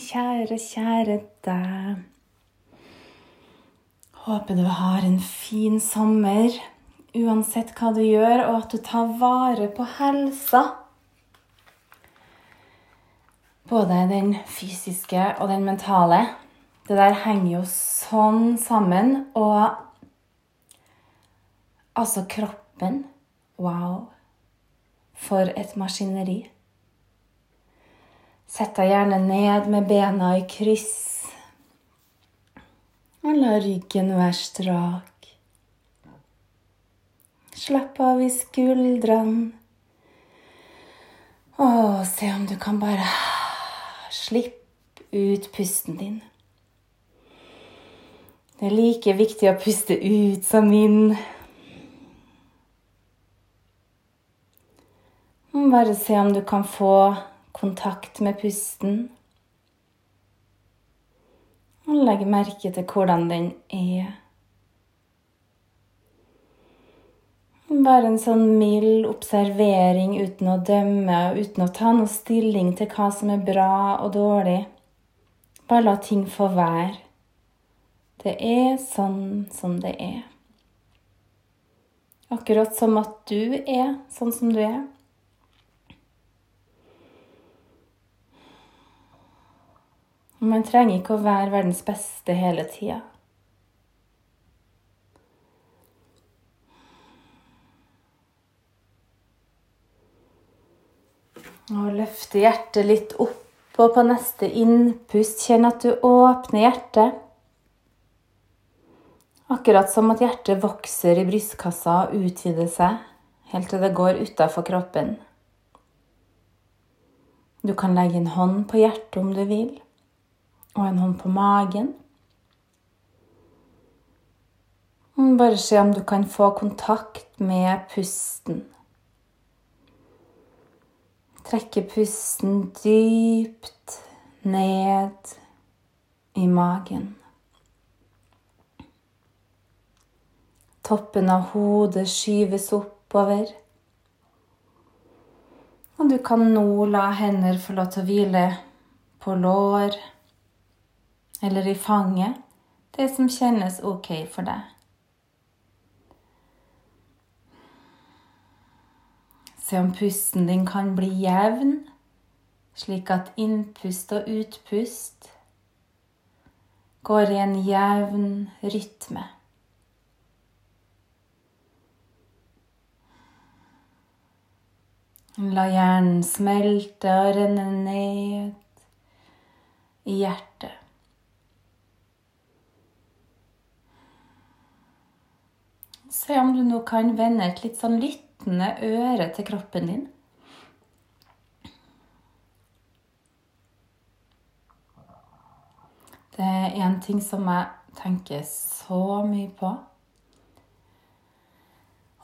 kjære, kjære deg. Håper du har en fin sommer uansett hva du gjør, og at du tar vare på helsa. Både den fysiske og den mentale. Det der henger jo sånn sammen. Og altså, kroppen Wow. For et maskineri. Sett deg gjerne ned med bena i kryss. Og la ryggen være strak. Slapp av i skuldrene. Og se om du kan bare slippe ut pusten din. Det er like viktig å puste ut som inn. Bare se om du kan få kontakt med pusten. Og legg merke til hvordan den er. Bare en sånn mild observering uten å dømme og uten å ta noe stilling til hva som er bra og dårlig. Bare la ting få være. Det er sånn som det er. Akkurat som at du er sånn som du er. Man trenger ikke å være verdens beste hele tida. Og løfte hjertet litt opp, og på neste innpust kjenn at du åpner hjertet. Akkurat som at hjertet vokser i brystkassa og utvider seg helt til det går utafor kroppen. Du kan legge en hånd på hjertet om du vil og en hånd på magen. Bare se om du kan få kontakt med pusten. Trekke pusten dypt ned i magen. Toppen av hodet skyves oppover. Og du kan nå la hender få lov til å hvile på lår eller i fanget, det som kjennes ok for deg. Se om pusten din kan bli jevn, slik at innpust og utpust går i en jevn rytme. La hjernen smelte og renne ned i hjertet. Se om du nå kan vende et litt sånn lyttende øre til kroppen din. Det er én ting som jeg tenker så mye på.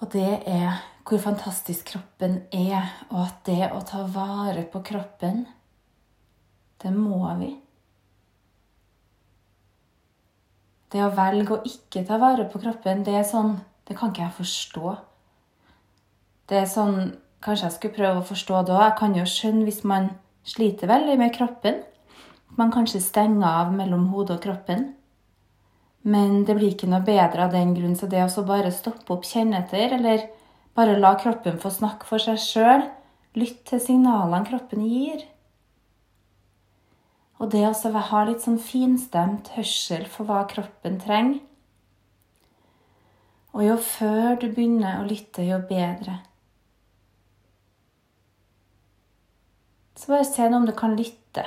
Og det er hvor fantastisk kroppen er, og at det å ta vare på kroppen, det må vi. Det å velge å ikke ta vare på kroppen, det er sånn det kan ikke jeg forstå. Det er sånn Kanskje jeg skulle prøve å forstå det òg. Jeg kan jo skjønne hvis man sliter veldig med kroppen. Man kanskje stenger av mellom hodet og kroppen. Men det blir ikke noe bedre av den grunn. Så det å bare stoppe opp, kjenne etter, eller bare la kroppen få snakke for seg sjøl, lytte til signalene kroppen gir. Og det å ha litt sånn finstemt hørsel for hva kroppen trenger, og jo før du begynner å lytte, jo bedre. Så bare se om du kan lytte.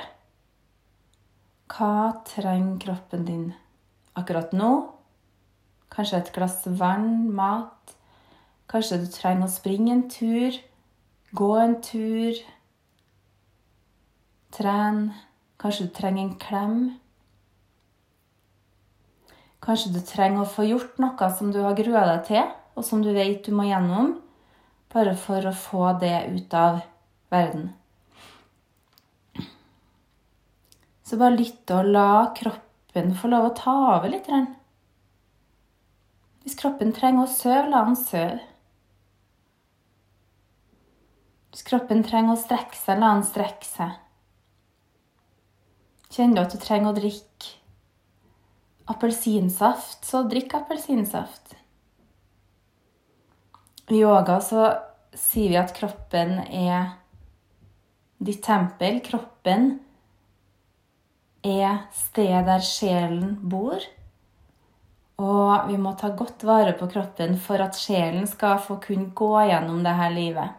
Hva trenger kroppen din akkurat nå? Kanskje et glass vann, mat. Kanskje du trenger å springe en tur, gå en tur, tren. Kanskje du trenger en klem. Kanskje du trenger å få gjort noe som du har grua deg til, og som du vet du må gjennom, bare for å få det ut av verden. Så bare lytte og la kroppen få lov å ta over litt. Hvis kroppen trenger å sove, la den sove. Hvis kroppen trenger å strekke seg, la den strekke seg. Kjenner du at du trenger å drikke appelsinsaft, så drikk appelsinsaft. I yoga så sier vi at kroppen er ditt tempel. Kroppen er stedet der sjelen bor. Og vi må ta godt vare på kroppen for at sjelen skal få kunne gå gjennom dette livet.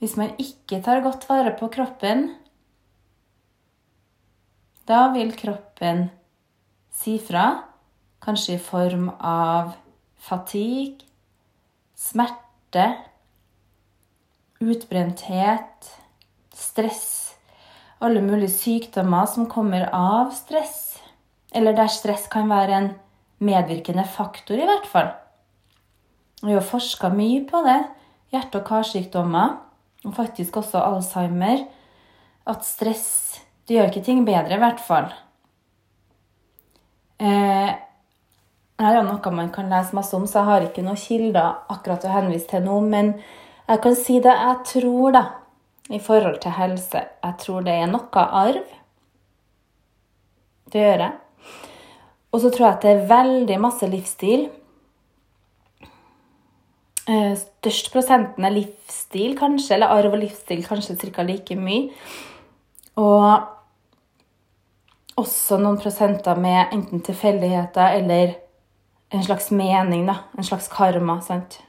Hvis man ikke tar godt vare på kroppen, da vil kroppen si fra, kanskje i form av fatigue, smerte, utbrenthet, stress Alle mulige sykdommer som kommer av stress, eller der stress kan være en medvirkende faktor, i hvert fall. Vi har forska mye på det. Hjerte- og karsykdommer, og faktisk også Alzheimer. At stress det gjør ikke ting bedre, i hvert fall. Eh, her er noe man kan lese masse om, så jeg har ikke noen kilder akkurat å henvise til nå. Men jeg kan si det jeg tror, da, i forhold til helse. Jeg tror det er noe arv. Det gjør jeg. Og så tror jeg at det er veldig masse livsstil. Eh, størst prosenten er livsstil, kanskje, eller arv og livsstil kanskje ca. like mye. Og også noen prosenter med enten tilfeldigheter eller en slags mening, da. En slags karma, sant.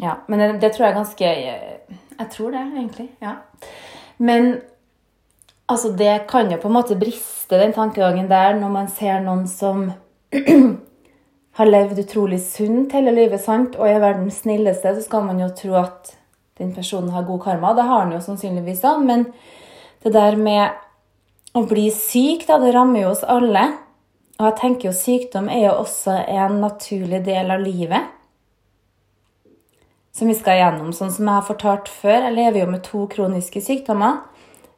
Ja, men det, det tror jeg er ganske Jeg tror det, egentlig. Ja. Men altså, det kan jo på en måte briste, den tankegangen der, når man ser noen som har levd utrolig sunt hele livet sant, og er verdens snilleste, så skal man jo tro at den personen har god karma. Det har han jo sannsynligvis da, men det der med å bli syk, da, det rammer jo oss alle. Og jeg tenker jo sykdom er jo også en naturlig del av livet. Som vi skal gjennom. Sånn som jeg har fortalt før, jeg lever jo med to kroniske sykdommer.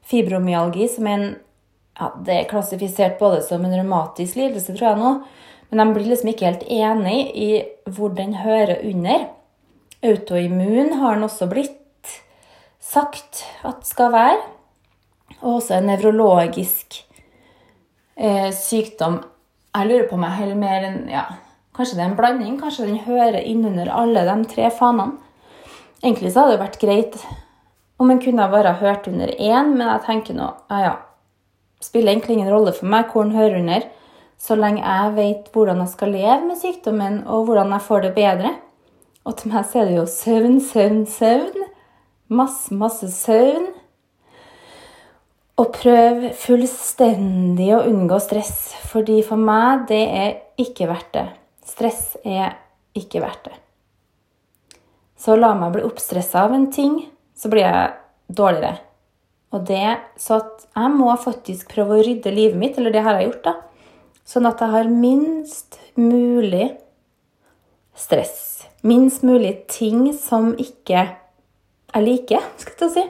Fibromyalgi, som er en ja, Det er klassifisert både som en revmatisk lidelse, tror jeg nå. Men de blir liksom ikke helt enig i hvor den hører under. Autoimmun har den også blitt sagt at skal være og også en nevrologisk eh, sykdom. Jeg lurer på om jeg holder mer enn ja, Kanskje det er en blanding? Kanskje den hører innunder alle de tre fanene? Egentlig så hadde det vært greit om en kunne bare hørt under én, men jeg tenker nå ja, ja. Spiller egentlig ingen rolle for meg hvor den hører under, så lenge jeg vet hvordan jeg skal leve med sykdommen, og hvordan jeg får det bedre. Og til meg så er det jo søvn, søvn, søvn. Masse, masse søvn. Og prøv fullstendig å unngå stress, fordi for meg det er ikke verdt det. Stress er ikke verdt det. Så la meg bli oppstressa av en ting, så blir jeg dårligere. Og det, Så at jeg må faktisk prøve å rydde livet mitt, eller det har jeg gjort, da. Sånn at jeg har minst mulig stress. Minst mulig ting som ikke jeg liker, skal jeg si.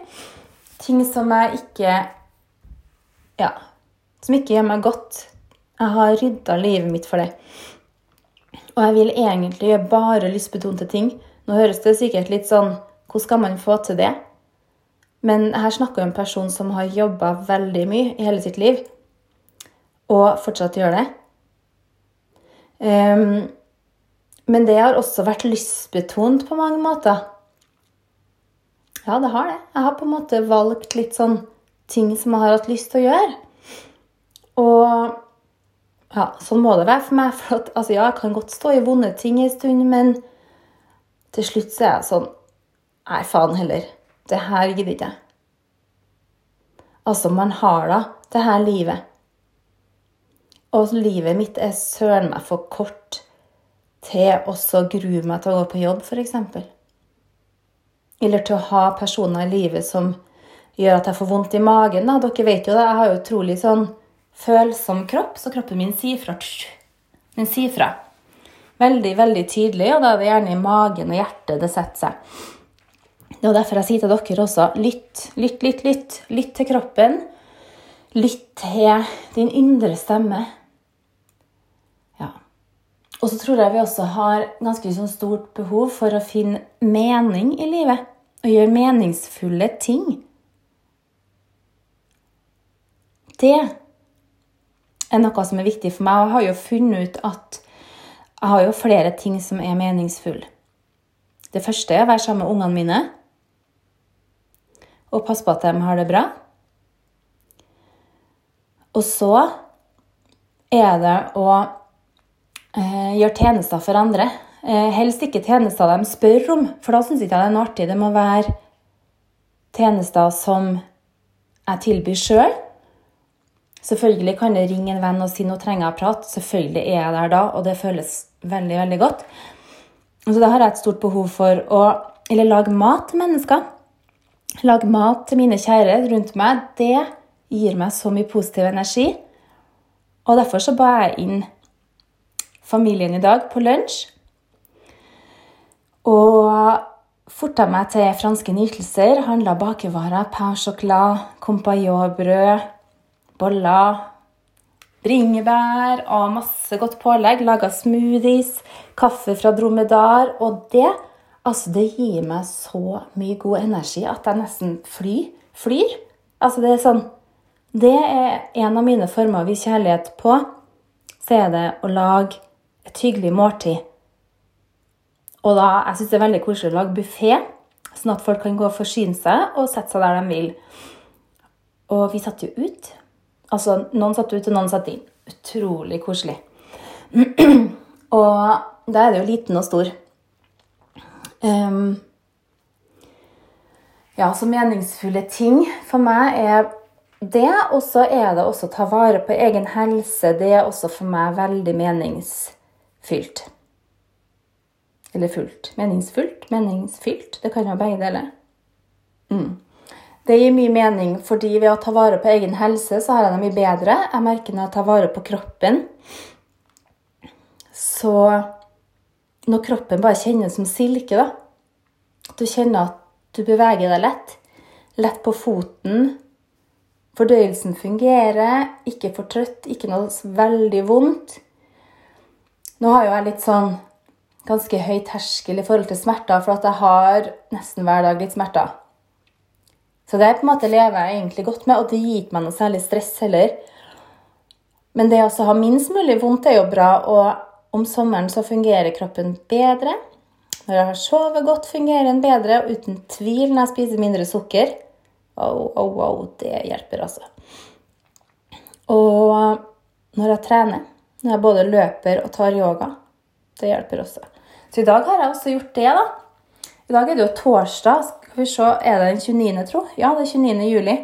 Ting som jeg ikke ja, som ikke gjør meg godt. Jeg har rydda livet mitt for det. Og jeg vil egentlig gjøre bare lystbetonte ting. Nå høres det sikkert litt sånn Hvordan skal man få til det? Men her snakker vi om en person som har jobba veldig mye i hele sitt liv, og fortsatt gjør det. Um, men det har også vært lystbetont på mange måter. Ja, det har det. Jeg har på en måte valgt litt sånn ting som jeg har hatt lyst til å gjøre. Og ja, sånn må det være for meg. For at, altså, ja, jeg kan godt stå i vonde ting en stund, men til slutt så er jeg sånn Nei, faen heller. Det her gidder ikke jeg. Altså, man har da det her livet. Og livet mitt er søren meg for kort til også grue meg til å gå på jobb, f.eks. Eller til å ha personer i livet som gjør at jeg får vondt i magen. Da. Dere vet jo det, jeg har jo utrolig sånn følsom kropp, så kroppen min sier fra. Den sier fra. Veldig, veldig tydelig, og da er det gjerne i magen og hjertet det setter seg. Det er derfor jeg sier til dere også lytt, lytt, lytt, lytt. Lytt til kroppen. Lytt til din indre stemme. Ja. Og så tror jeg vi også har ganske sånn stort behov for å finne mening i livet. Og gjøre meningsfulle ting. Det er noe som er viktig for meg. Og jeg har jo funnet ut at jeg har jo flere ting som er meningsfulle. Det første er å være sammen med ungene mine og passe på at de har det bra. Og så er det å eh, gjøre tjenester for andre. Eh, helst ikke tjenester de spør om, for da syns ikke jeg det er noe artig. Det må være tjenester som jeg tilbyr sjøl. Selvfølgelig kan jeg ringe en venn og si nå trenger jeg prat. Selvfølgelig er jeg der da, og det føles veldig, veldig godt. Så da har jeg et stort behov for å eller lage mat til mennesker. Lage mat til mine kjære rundt meg. Det gir meg så mye positiv energi. Og derfor så ba jeg inn familien i dag på lunsj. Og forta meg til franske nytelser. Handla bakevarer, pain chocolat, compagnon-brød, boller, bringebær og masse godt pålegg. Laga smoothies, kaffe fra dromedar. Og det, altså det gir meg så mye god energi at jeg nesten fly, flyr. Altså det er sånn Det er en av mine former å vise kjærlighet på. Så er det å lage et hyggelig måltid. Og da, Jeg syns det er veldig koselig å lage buffé, sånn at folk kan gå og forsyne seg og sette seg der de vil. Og vi satt jo ut Altså, noen satt ut, og noen satt inn. Utrolig koselig. og da er det jo liten og stor. Um, ja, så meningsfulle ting for meg er det. Og så er det også å ta vare på egen helse. Det er også for meg veldig meningsfylt. Eller fullt. Meningsfullt? Meningsfylt? Det kan jo begge deler. Mm. Det gir mye mening, fordi ved å ta vare på egen helse, så har jeg det mye bedre. Jeg merker når jeg tar vare på kroppen, så Når kroppen bare kjennes som silke, da du kjenner at du beveger deg lett. Lett på foten. Fordøyelsen fungerer. Ikke for trøtt, ikke noe veldig vondt. Nå har jo jeg litt sånn ganske høy terskel i forhold til smerter, for at jeg har nesten hver dag litt smerter. Så det på en måte lever jeg egentlig godt med, og det gir ikke meg noe særlig stress heller. Men det å ha minst mulig vondt er jo bra, og om sommeren så fungerer kroppen bedre. Når jeg har sovet godt, fungerer den bedre, og uten tvil når jeg spiser mindre sukker. Oh, oh, oh, det hjelper, altså. Og når jeg trener, når jeg både løper og tar yoga, det hjelper også. Så i dag har jeg også gjort det, da. I dag er det jo torsdag. Skal vi se, Er det den 29., tro? Ja, det er 29. juli.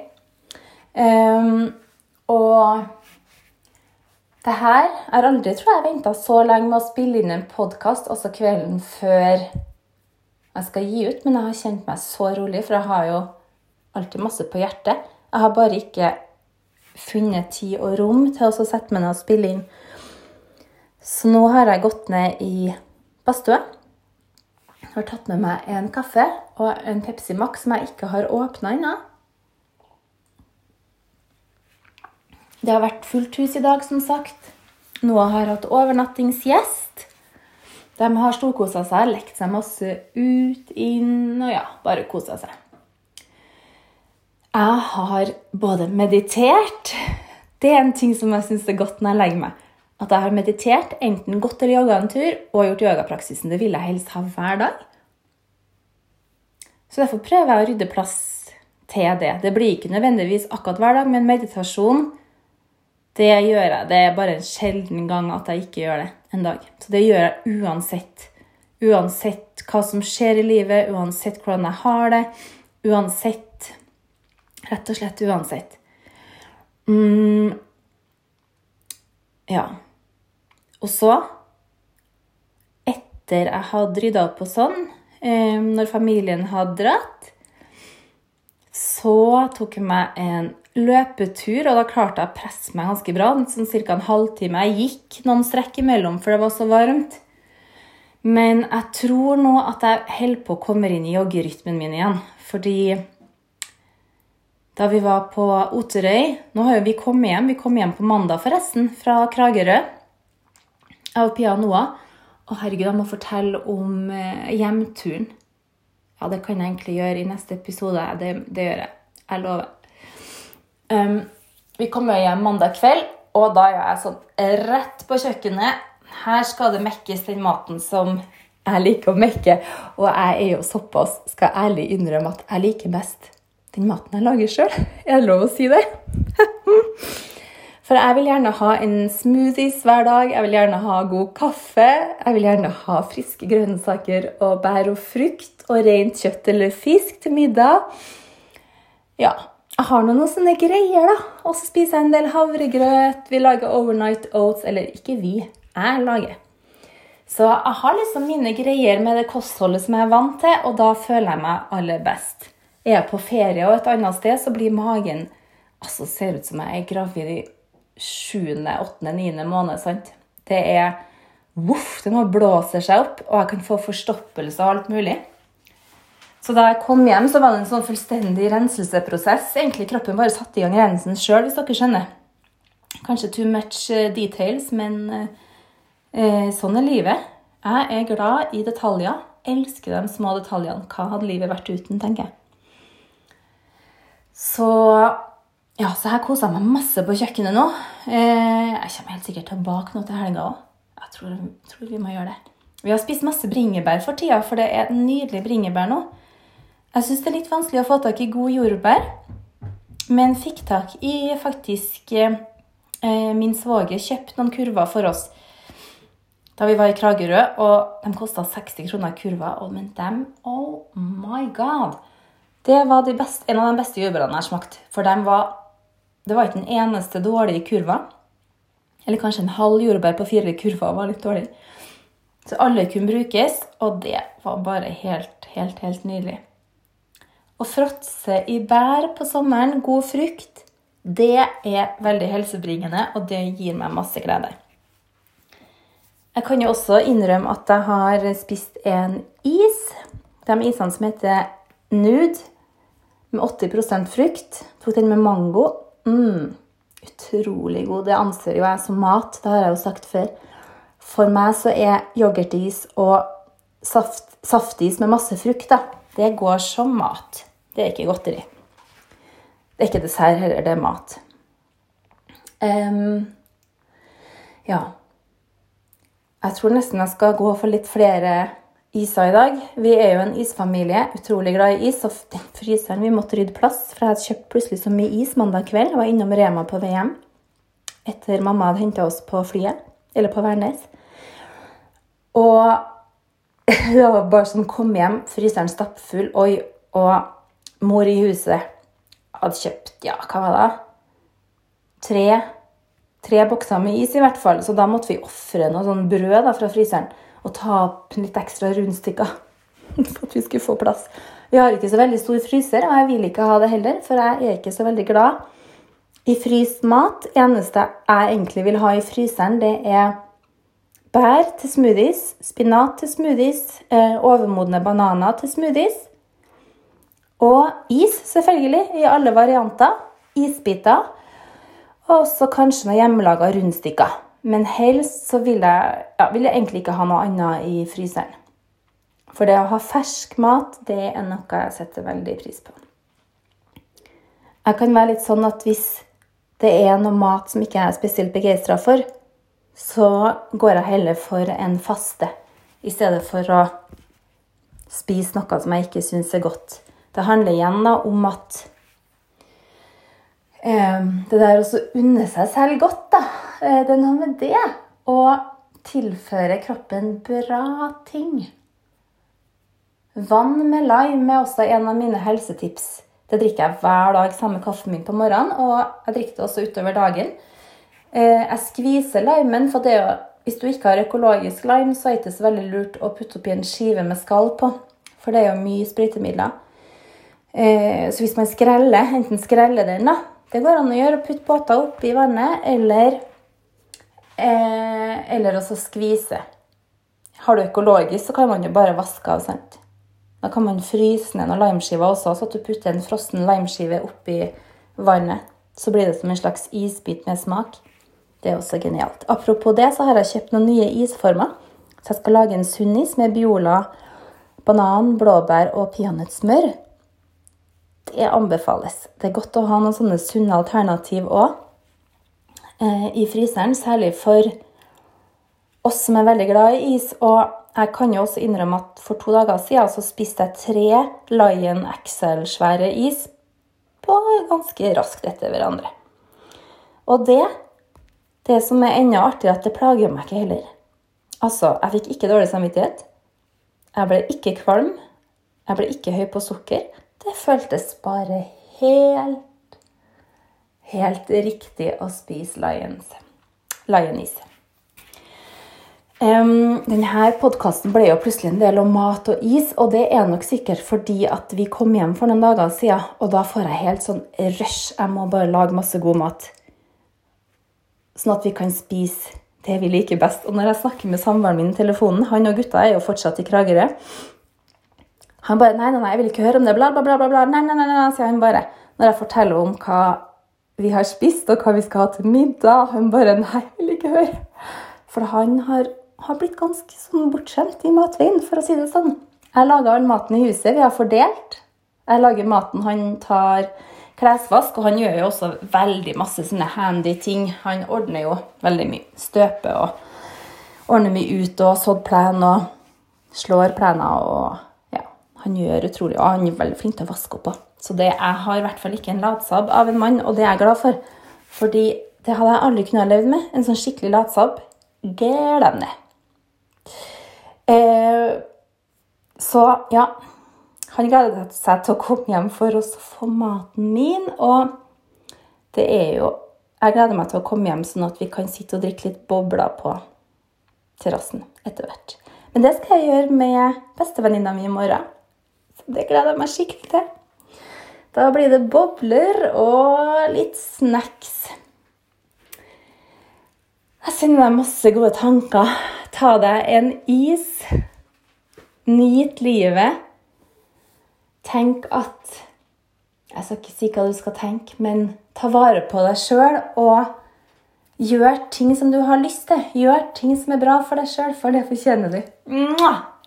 Um, og det her har aldri tror jeg, venta så lenge med å spille inn en podkast, også kvelden før jeg skal gi ut, men jeg har kjent meg så rolig, for jeg har jo alltid masse på hjertet. Jeg har bare ikke funnet tid og rom til å sette meg ned og spille inn. Så nå har jeg gått ned i badstua har tatt med meg en kaffe og en Pepsi Max som jeg ikke har åpna ennå. Det har vært fullt hus i dag, som sagt. Noah har hatt overnattingsgjest. De har storkosa seg, lekt seg masse ut, inn og ja, bare kosa seg. Jeg har både meditert Det er en ting som jeg syns er godt når jeg legger meg. At jeg har meditert, enten gått eller jogga en tur og gjort yogapraksisen. Det vil jeg helst ha hver dag. Så derfor prøver jeg å rydde plass til det. Det blir ikke nødvendigvis akkurat hver dag, men meditasjon det gjør jeg. Det er bare en sjelden gang at jeg ikke gjør det en dag. Så det gjør jeg uansett. Uansett hva som skjer i livet, uansett hvordan jeg har det. Uansett Rett og slett uansett. Mm. Ja. Og så, etter jeg hadde rydda opp og sånn, når familien hadde dratt, så tok jeg meg en løpetur, og da klarte jeg å presse meg ganske bra. Sånn ca. en halvtime. Jeg gikk noen strekk imellom, for det var så varmt. Men jeg tror nå at jeg holder på å komme inn i joggerytmen min igjen. Fordi da vi var på Oterøy Nå har jo vi kommet hjem. Vi kom hjem på mandag, forresten, fra Kragerø. Og Pia og Noah. Å, herregud, jeg må fortelle om eh, hjemturen. Ja, det kan jeg egentlig gjøre i neste episode. Det, det gjør jeg. Jeg lover. Um, vi kommer hjem mandag kveld, og da er jeg sånn rett på kjøkkenet. Her skal det mekkes den maten som jeg liker å mekke. Og jeg er jo såpass, skal jeg ærlig innrømme, at jeg liker best den maten jeg lager sjøl. Er det lov å si det? For jeg vil gjerne ha en smoothies hver dag, jeg vil gjerne ha god kaffe, jeg vil gjerne ha friske grønnsaker og bær og frukt og rent kjøtt eller fisk til middag. Ja, jeg har noen sånne greier, da. Og så spiser jeg en del havregrøt. Vi lager overnight oats. Eller ikke vi, jeg lager. Så jeg har liksom mine greier med det kostholdet som jeg er vant til, og da føler jeg meg aller best. Er jeg på ferie og et annet sted, så blir magen Altså, ser ut som jeg er gravid i sjuende, åttende, niende måned. sant? Det er voff, det nå blåser seg opp, og jeg kan få forstoppelse og alt mulig. Så da jeg kom hjem, så var det en sånn fullstendig renselseprosess. Egentlig kroppen bare satte i gang rensen sjøl, hvis dere skjønner. Kanskje too much eh, details, men eh, sånn er livet. Jeg er glad i detaljer. Elsker de små detaljene. Hva hadde livet vært uten, tenker jeg. Så ja, så jeg koser meg masse på kjøkkenet nå. Eh, jeg kommer helt sikkert til å bake noe til helga òg. Jeg tror, tror, vi må gjøre det. Vi har spist masse bringebær for tida, for det er nydelig bringebær nå. Jeg syns det er litt vanskelig å få tak i god jordbær, men fikk tak i faktisk eh, Min svoger kjøpte noen kurver for oss da vi var i Kragerø, og de kosta 60 kroner kurva. Og men dem, oh my god! Det var de beste, en av de beste jordbærene jeg har smakt. For var, det var ikke den eneste dårlige kurva. Eller kanskje en halv jordbær på fire kurver var litt dårlig. Så alle kunne brukes, og det var bare helt, helt, helt nydelig. Å fråtse i bær på sommeren, god frukt, det er veldig helsebringende, og det gir meg masse glede. Jeg kan jo også innrømme at jeg har spist en is. De isene som heter Nude, med 80% frukt. Tok den med mango. Mm, utrolig god. Det anser jo jeg som mat. Det har jeg jo sagt før. For meg så er yoghurtis og saft, saftis med masse frukt, da, det går som mat. Det er ikke godteri. Det er ikke dessert heller, det er mat. Um, ja. Jeg tror nesten jeg skal gå for litt flere iser i dag. Vi er jo en isfamilie, utrolig glad i is. Og den fryseren vi måtte rydde plass, for jeg hadde kjøpt plutselig så mye is mandag kveld. Jeg var innom Rema på vei hjem etter mamma hadde henta oss på flyet, eller på Værnes. Og det var bare sånn kom hjem, fryseren stappfull, oi, og mor i huset hadde kjøpt ja, hva var det? Tre, tre bokser med is, i hvert fall. Så da måtte vi ofre noe sånn brød da, fra fryseren og ta opp litt ekstra rundstykker for at vi skulle få plass. Vi har ikke så veldig stor fryser, og jeg vil ikke ha det heller, for jeg er ikke så veldig glad i fryst mat. Eneste jeg egentlig vil ha i fryseren, det er bær til smoothies, spinat til smoothies, eh, overmodne bananer til smoothies og is, selvfølgelig, i alle varianter. Isbiter. Og så kanskje noen hjemmelaga rundstykker. Men helst så vil jeg, ja, vil jeg egentlig ikke ha noe annet i fryseren. For det å ha fersk mat, det er noe jeg setter veldig pris på. Jeg kan være litt sånn at hvis det er noe mat som ikke er spesielt begeistra for, så går jeg heller for en faste i stedet for å spise noe som jeg ikke syns er godt. Det handler igjen da om at eh, Det der å unne seg selv godt, da. Eh, det er noe med det. Å tilføre kroppen bra ting. Vann med lime er også en av mine helsetips. Det drikker jeg hver dag sammen med kaffen min på morgenen, og jeg drikker det også utover dagen. Eh, jeg skviser limen, for jo, hvis du ikke har økologisk lime, så er det ikke så veldig lurt å putte oppi en skive med skall på, for det er jo mye sprøytemidler. Eh, så hvis man skreller, enten skreller den, da Det går an å gjøre. å Putte båter oppi vannet, eller eh, Eller også skvise. Har du økologisk, så kan man jo bare vaske av. sant? Da kan man fryse ned noen limeskiver også, så at du putter en frossen limeskive oppi vannet. Så blir det som en slags isbit med smak. Det er også genialt. Apropos det, så har jeg kjøpt noen nye isformer. Så jeg skal lage en sunnis med Biola, banan, blåbær og peanøttsmør det anbefales. Det er godt å ha noen sånne sunne alternativ òg. Eh, i fryseren, særlig for oss som er veldig glad i is. Og jeg kan jo også innrømme at for to dager siden så spiste jeg tre Lion XL-svære is på ganske raskt etter hverandre. Og det, det som er enda artigere, at det plager meg ikke heller. Altså, jeg fikk ikke dårlig samvittighet. Jeg ble ikke kvalm. Jeg ble ikke høy på sukker. Det føltes bare helt Helt riktig å spise lions. Lionis. Um, denne podkasten ble jo plutselig en del om mat og is, og det er nok sikkert fordi at vi kom hjem for noen dager siden, og da får jeg helt sånn rush. Jeg må bare lage masse god mat. Sånn at vi kan spise det vi liker best. Og når jeg snakker med samboeren min i telefonen, han og gutta er jo fortsatt i Kragerø Han bare nei, nei, nei, jeg vil ikke høre om det, bla, bla, bla, bla, Nei, nei, nei, nei, sier han bare. Når jeg forteller om hva vi har spist, og hva vi skal ha til middag, han bare nei, vil ikke høre. For han har har blitt ganske sånn bortskjemt i matveien, for å si det sånn. Jeg lager all maten i huset. Vi har fordelt. Jeg lager maten, han tar klesvask, og han gjør jo også veldig masse sånne handy ting. Han ordner jo veldig mye. Støper og ordner mye ut og sådd plen og slår plener og Ja, han gjør utrolig Og han er veldig flink til å vaske opp òg. Så det, jeg har i hvert fall ikke en latsabb av en mann, og det er jeg glad for. Fordi det hadde jeg aldri kunnet levd med. En sånn skikkelig latsabb. Glem det. Eh, så ja Han gleder seg til å komme hjem for å få maten min. Og det er jo Jeg gleder meg til å komme hjem sånn at vi kan sitte og drikke litt bobler på terrassen etter hvert. Men det skal jeg gjøre med bestevenninna mi i morgen. Så det gleder jeg meg skikkelig til. Da blir det bobler og litt snacks. Jeg sender deg masse gode tanker. Ta deg en is. Nyt livet. Tenk at Jeg skal ikke si hva du skal tenke, men ta vare på deg sjøl og gjør ting som du har lyst til. Gjør ting som er bra for deg sjøl, for det fortjener du. Mwah!